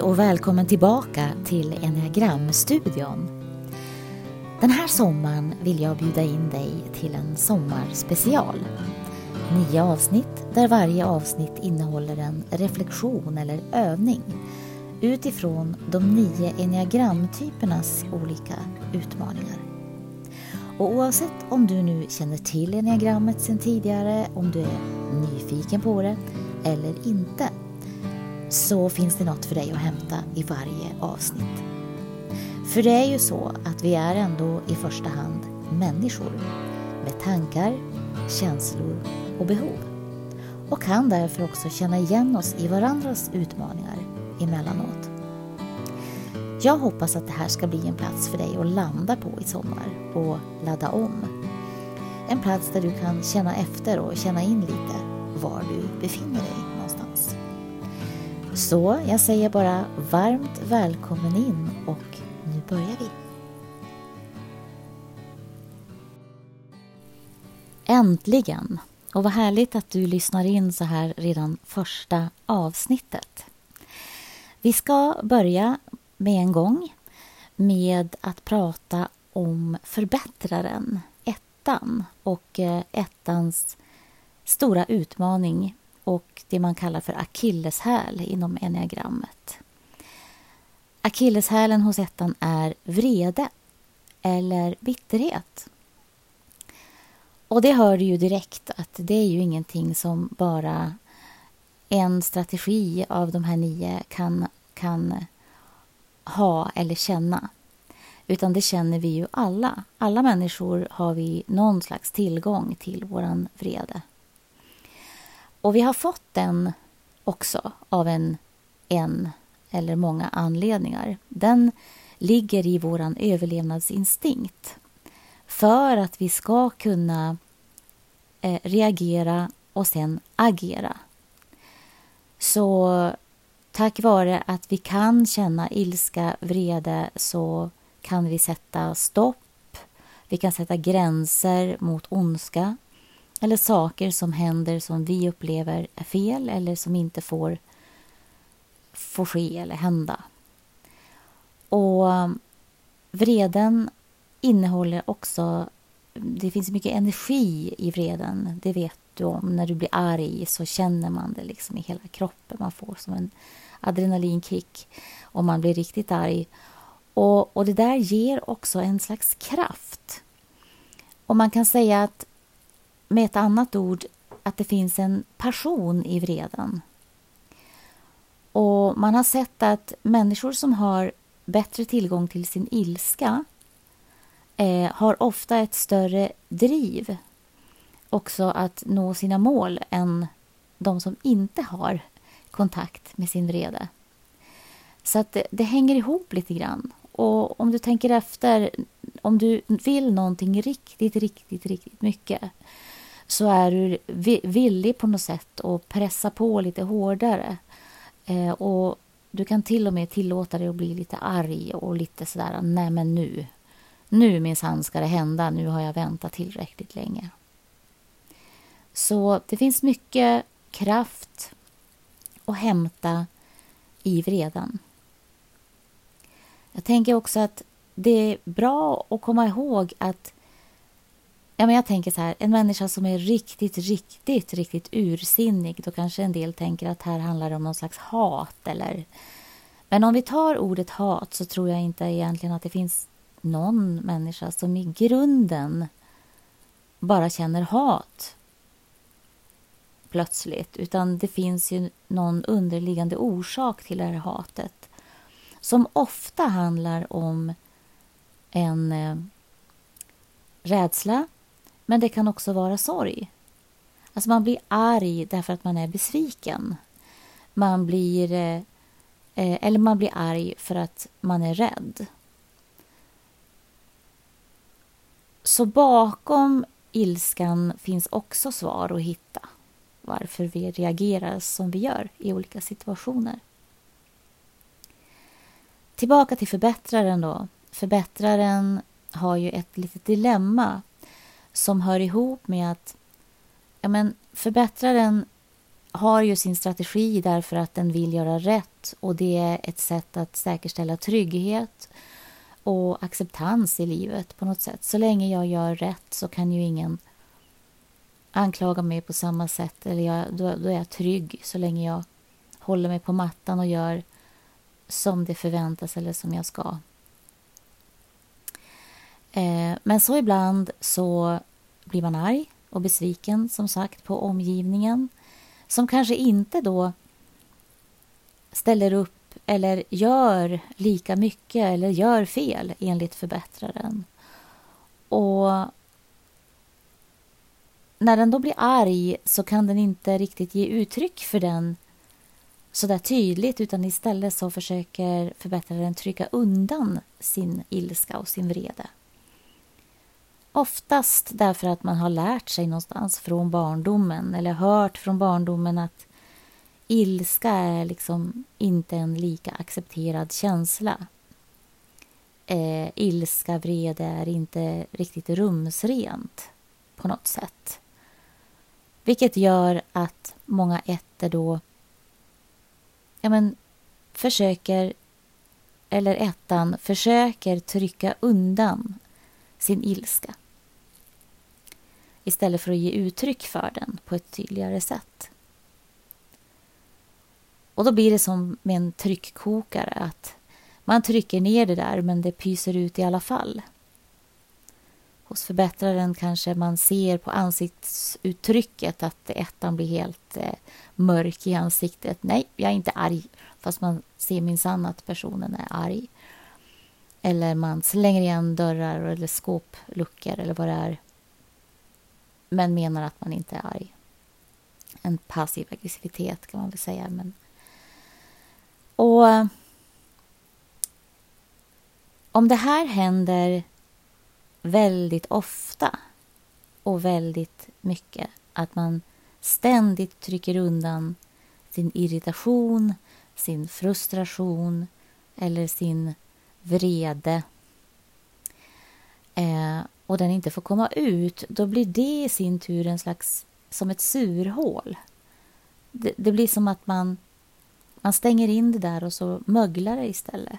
Hej och välkommen tillbaka till Enneagramstudion. Den här sommaren vill jag bjuda in dig till en sommarspecial. Nio avsnitt där varje avsnitt innehåller en reflektion eller övning utifrån de nio enneagramtypernas olika utmaningar. Och oavsett om du nu känner till enneagrammet sedan tidigare, om du är nyfiken på det eller inte så finns det något för dig att hämta i varje avsnitt. För det är ju så att vi är ändå i första hand människor med tankar, känslor och behov och kan därför också känna igen oss i varandras utmaningar emellanåt. Jag hoppas att det här ska bli en plats för dig att landa på i sommar och ladda om. En plats där du kan känna efter och känna in lite var du befinner dig. Så jag säger bara varmt välkommen in och nu börjar vi. Äntligen! Och vad härligt att du lyssnar in så här redan första avsnittet. Vi ska börja med en gång med att prata om förbättraren, ettan och eh, ettans stora utmaning och det man kallar för akilleshäl inom enneagrammet. Akilleshälen hos ettan är vrede eller bitterhet. Och det hör du ju direkt att det är ju ingenting som bara en strategi av de här nio kan, kan ha eller känna. Utan det känner vi ju alla. Alla människor har vi någon slags tillgång till våran vrede. Och vi har fått den också av en, en eller många anledningar. Den ligger i vår överlevnadsinstinkt för att vi ska kunna eh, reagera och sen agera. Så tack vare att vi kan känna ilska, vrede så kan vi sätta stopp. Vi kan sätta gränser mot ondska eller saker som händer som vi upplever är fel eller som inte får, får ske eller hända. Och um, vreden innehåller också... Det finns mycket energi i vreden. Det vet du om. När du blir arg så känner man det liksom i hela kroppen. Man får som en adrenalinkick om man blir riktigt arg. Och, och det där ger också en slags kraft. Och man kan säga att med ett annat ord att det finns en passion i vreden. Och man har sett att människor som har bättre tillgång till sin ilska eh, har ofta ett större driv också att nå sina mål än de som inte har kontakt med sin vrede. Så att det, det hänger ihop lite grann. Och om du tänker efter, om du vill någonting riktigt, riktigt, riktigt mycket så är du villig på något sätt att pressa på lite hårdare. Eh, och du kan till och med tillåta dig att bli lite arg och lite sådär, nej men nu. Nu minsann ska det hända, nu har jag väntat tillräckligt länge. Så det finns mycket kraft att hämta i vreden. Jag tänker också att det är bra att komma ihåg att Ja, men jag tänker så här, en människa som är riktigt, riktigt, riktigt ursinnig, då kanske en del tänker att här handlar det om någon slags hat eller... Men om vi tar ordet hat så tror jag inte egentligen att det finns någon människa som i grunden bara känner hat plötsligt, utan det finns ju någon underliggande orsak till det här hatet som ofta handlar om en eh, rädsla men det kan också vara sorg. Alltså man blir arg därför att man är besviken. Man blir, eh, eh, eller man blir arg för att man är rädd. Så bakom ilskan finns också svar att hitta varför vi reagerar som vi gör i olika situationer. Tillbaka till förbättraren då. Förbättraren har ju ett litet dilemma som hör ihop med att ja, men förbättraren har ju sin strategi därför att den vill göra rätt och det är ett sätt att säkerställa trygghet och acceptans i livet på något sätt. Så länge jag gör rätt så kan ju ingen anklaga mig på samma sätt. Eller jag, då, då är jag trygg så länge jag håller mig på mattan och gör som det förväntas eller som jag ska. Eh, men så ibland så blir man arg och besviken som sagt på omgivningen som kanske inte då ställer upp eller gör lika mycket eller gör fel enligt förbättraren. Och när den då blir arg så kan den inte riktigt ge uttryck för den så där tydligt utan istället så försöker förbättraren trycka undan sin ilska och sin vrede. Oftast därför att man har lärt sig någonstans från barndomen eller hört från barndomen att ilska är liksom inte en lika accepterad känsla. Eh, ilska, vrede är inte riktigt rumsrent på något sätt. Vilket gör att många ätter då ja, men, försöker, eller ettan försöker trycka undan sin ilska istället för att ge uttryck för den på ett tydligare sätt. Och då blir det som med en tryckkokare att man trycker ner det där men det pyser ut i alla fall. Hos förbättraren kanske man ser på ansiktsuttrycket att ettan blir helt eh, mörk i ansiktet. Nej, jag är inte arg. Fast man ser minsann att personen är arg. Eller man slänger igen dörrar eller skåpluckor eller vad det är. Men menar att man inte är arg. En passiv aggressivitet kan man väl säga. Men... Och om det här händer väldigt ofta och väldigt mycket, att man ständigt trycker undan sin irritation, sin frustration eller sin vrede eh, och den inte får komma ut, då blir det i sin tur en slags som ett surhål. Det, det blir som att man, man stänger in det där och så möglar det istället.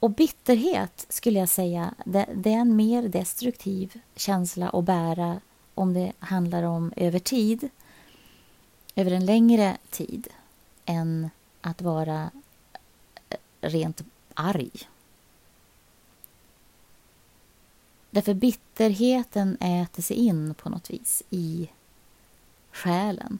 Och bitterhet skulle jag säga, det, det, är en mer destruktiv känsla att bära om det handlar om över tid, över en längre tid, än att vara eh, rent arg. Därför bitterheten äter sig in på något vis i själen.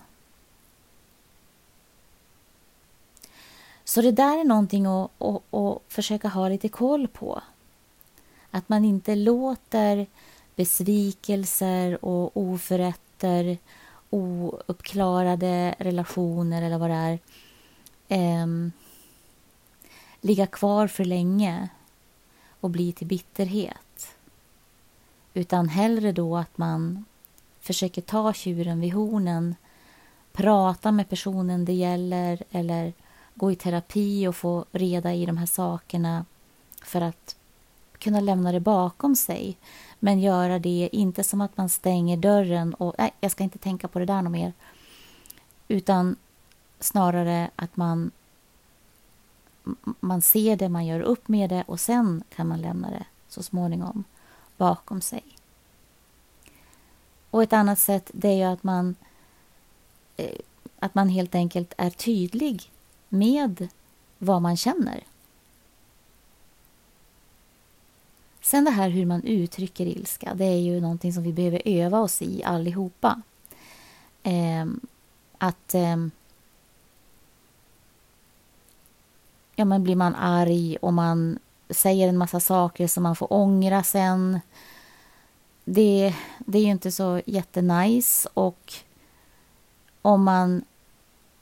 Så det där är någonting att, att, att försöka ha lite koll på. Att man inte låter besvikelser och oförrätter, ouppklarade relationer eller vad det är, eh, ligga kvar för länge och bli till bitterhet. Utan hellre då att man försöker ta tjuren vid hornen, prata med personen det gäller eller gå i terapi och få reda i de här sakerna för att kunna lämna det bakom sig. Men göra det inte som att man stänger dörren och nej, jag ska inte tänka på det där något mer. Utan snarare att man man ser det, man gör upp med det och sen kan man lämna det så småningom bakom sig. Och ett annat sätt det är ju att man eh, att man helt enkelt är tydlig med vad man känner. Sen det här hur man uttrycker ilska, det är ju någonting som vi behöver öva oss i allihopa. Eh, att eh, ja, men blir man arg och man säger en massa saker som man får ångra sen. Det, det är ju inte så jättenice och om man,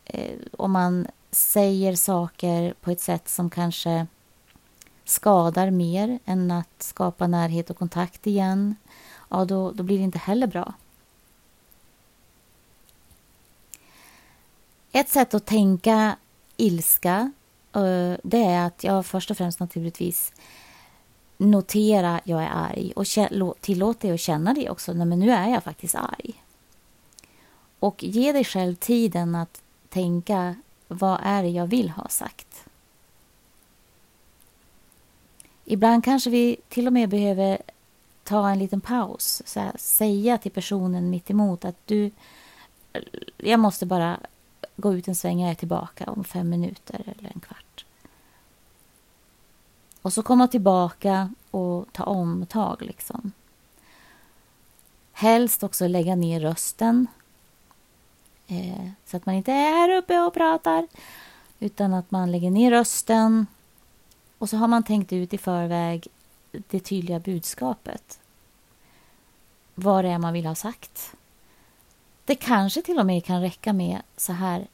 eh, om man säger saker på ett sätt som kanske skadar mer än att skapa närhet och kontakt igen, ja då, då blir det inte heller bra. Ett sätt att tänka ilska Eh, det är att jag först och främst naturligtvis notera jag är arg och tillåta dig att känna det också. Nej, men nu är jag faktiskt arg. Och ge dig själv tiden att tänka vad är det jag vill ha sagt. Ibland kanske vi till och med behöver ta en liten paus. Så här, säga till personen mitt emot att du, jag måste bara gå ut en sväng, jag är tillbaka om fem minuter eller en kvart. Och så komma tillbaka och ta omtag liksom. Helst också lägga ner rösten. Eh, så att man inte är här uppe och pratar. Utan att man lägger ner rösten. Och så har man tänkt ut i förväg det tydliga budskapet. Vad det är man vill ha sagt. Det kanske till och med kan räcka med så här.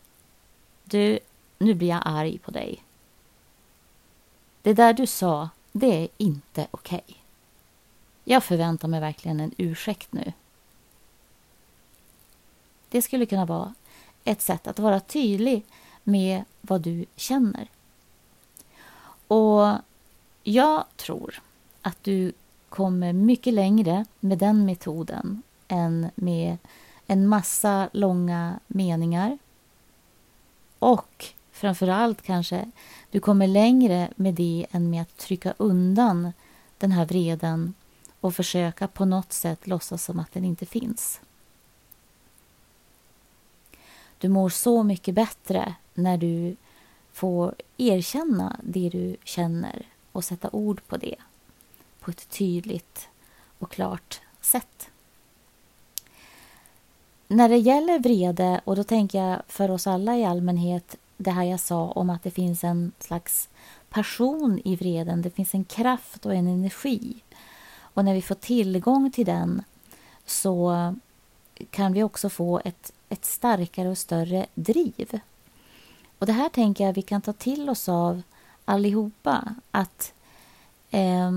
Du, nu blir jag arg på dig. Det där du sa, det är inte okej. Okay. Jag förväntar mig verkligen en ursäkt nu. Det skulle kunna vara ett sätt att vara tydlig med vad du känner. Och jag tror att du kommer mycket längre med den metoden än med en massa långa meningar. Och framför allt kanske du kommer längre med det än med att trycka undan den här vreden och försöka på något sätt låtsas som att den inte finns. Du mår så mycket bättre när du får erkänna det du känner och sätta ord på det på ett tydligt och klart sätt. När det gäller vrede, och då tänker jag för oss alla i allmänhet det här jag sa om att det finns en slags passion i vreden, det finns en kraft och en energi. Och när vi får tillgång till den så kan vi också få ett, ett starkare och större driv. Och det här tänker jag vi kan ta till oss av allihopa. Att eh,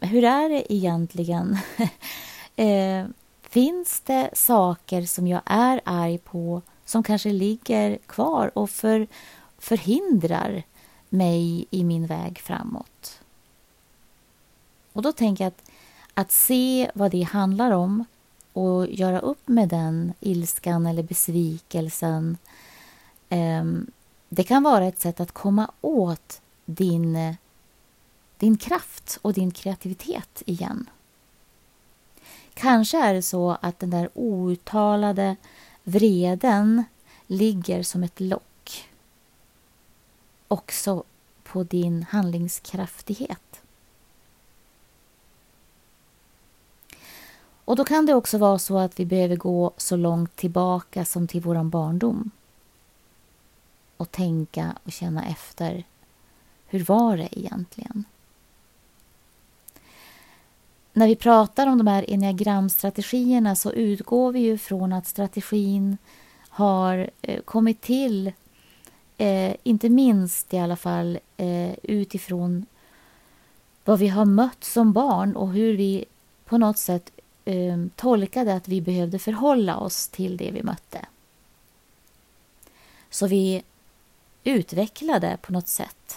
hur är det egentligen? eh, finns det saker som jag är arg på som kanske ligger kvar och för, förhindrar mig i min väg framåt? Och då tänker jag att, att se vad det handlar om och göra upp med den ilskan eller besvikelsen eh, det kan vara ett sätt att komma åt din, din kraft och din kreativitet igen. Kanske är det så att den där outtalade vreden ligger som ett lock också på din handlingskraftighet. Och då kan det också vara så att vi behöver gå så långt tillbaka som till vår barndom och tänka och känna efter. Hur var det egentligen? När vi pratar om de här enneagramstrategierna så utgår vi ju från att strategin har eh, kommit till, eh, inte minst i alla fall, eh, utifrån vad vi har mött som barn och hur vi på något sätt eh, tolkade att vi behövde förhålla oss till det vi mötte. Så vi utvecklade på något sätt,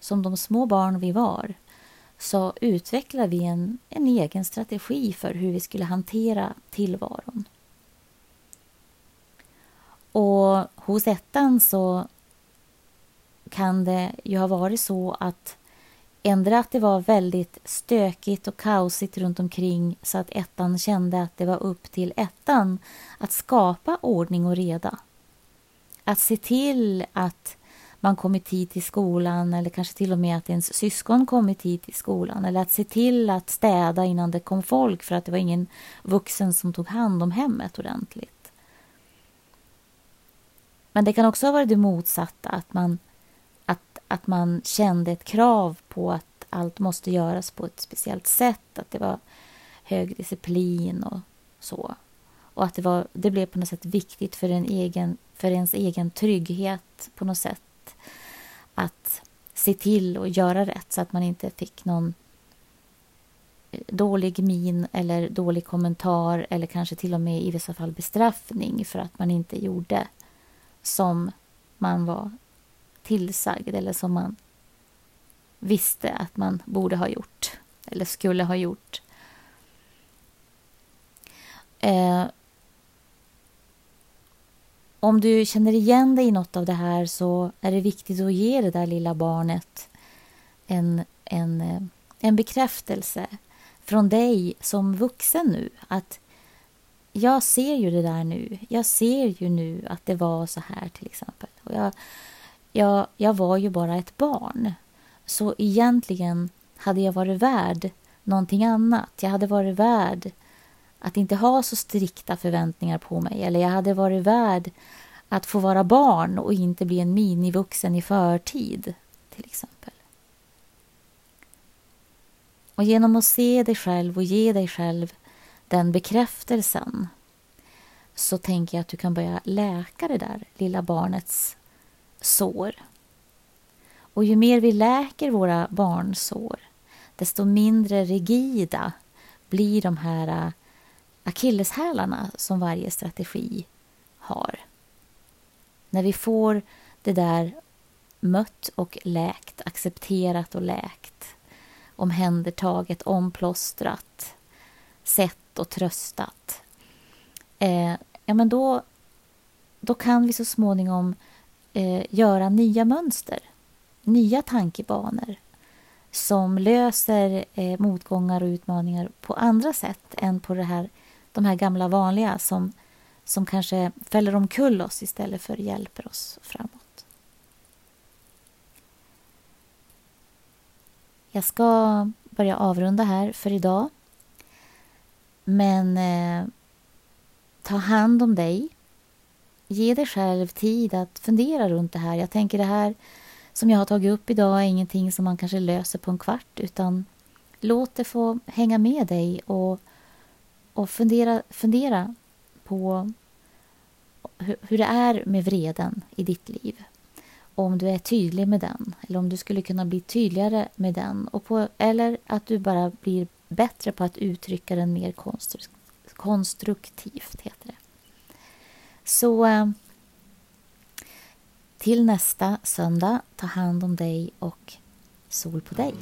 som de små barn vi var, så utvecklade vi en, en egen strategi för hur vi skulle hantera tillvaron. Och hos ettan så kan det ju ha varit så att ändra att det var väldigt stökigt och kaosigt runt omkring så att ettan kände att det var upp till ettan att skapa ordning och reda. Att se till att man kom i tid till skolan eller kanske till och med att ens syskon kom i tid till skolan eller att se till att städa innan det kom folk för att det var ingen vuxen som tog hand om hemmet ordentligt. Men det kan också ha varit det motsatta, att man, att, att man kände ett krav på att allt måste göras på ett speciellt sätt, att det var hög disciplin och så. Och att det, var, det blev på något sätt viktigt för, en egen, för ens egen trygghet på något sätt att se till och göra rätt så att man inte fick någon dålig min eller dålig kommentar eller kanske till och med i vissa fall bestraffning för att man inte gjorde som man var tillsagd eller som man visste att man borde ha gjort eller skulle ha gjort. Eh, om du känner igen dig i något av det här så är det viktigt att ge det där lilla barnet en, en, eh, en bekräftelse från dig som vuxen nu. Att jag ser ju det där nu. Jag ser ju nu att det var så här till exempel. Och jag, jag, jag var ju bara ett barn. Så egentligen hade jag varit värd någonting annat. Jag hade varit värd att inte ha så strikta förväntningar på mig. Eller jag hade varit värd att få vara barn och inte bli en minivuxen i förtid, till exempel. Och genom att se dig själv och ge dig själv den bekräftelsen så tänker jag att du kan börja läka det där lilla barnets sår. Och ju mer vi läker våra barnsår desto mindre rigida blir de här akilleshälarna som varje strategi har. När vi får det där mött och läkt, accepterat och läkt, omhändertaget, omplåstrat, sett och tröstat, eh, ja men då, då kan vi så småningom eh, göra nya mönster, nya tankebanor som löser eh, motgångar och utmaningar på andra sätt än på det här, de här gamla vanliga som, som kanske fäller omkull oss istället för hjälper oss framåt. Jag ska börja avrunda här för idag. Men eh, ta hand om dig. Ge dig själv tid att fundera runt det här. Jag tänker det här som jag har tagit upp idag är ingenting som man kanske löser på en kvart utan låt det få hänga med dig och, och fundera, fundera på hur, hur det är med vreden i ditt liv. Om du är tydlig med den eller om du skulle kunna bli tydligare med den och på, eller att du bara blir bättre på att uttrycka den mer konstruktivt. Heter det. Så eh, till nästa söndag, ta hand om dig och sol på dig.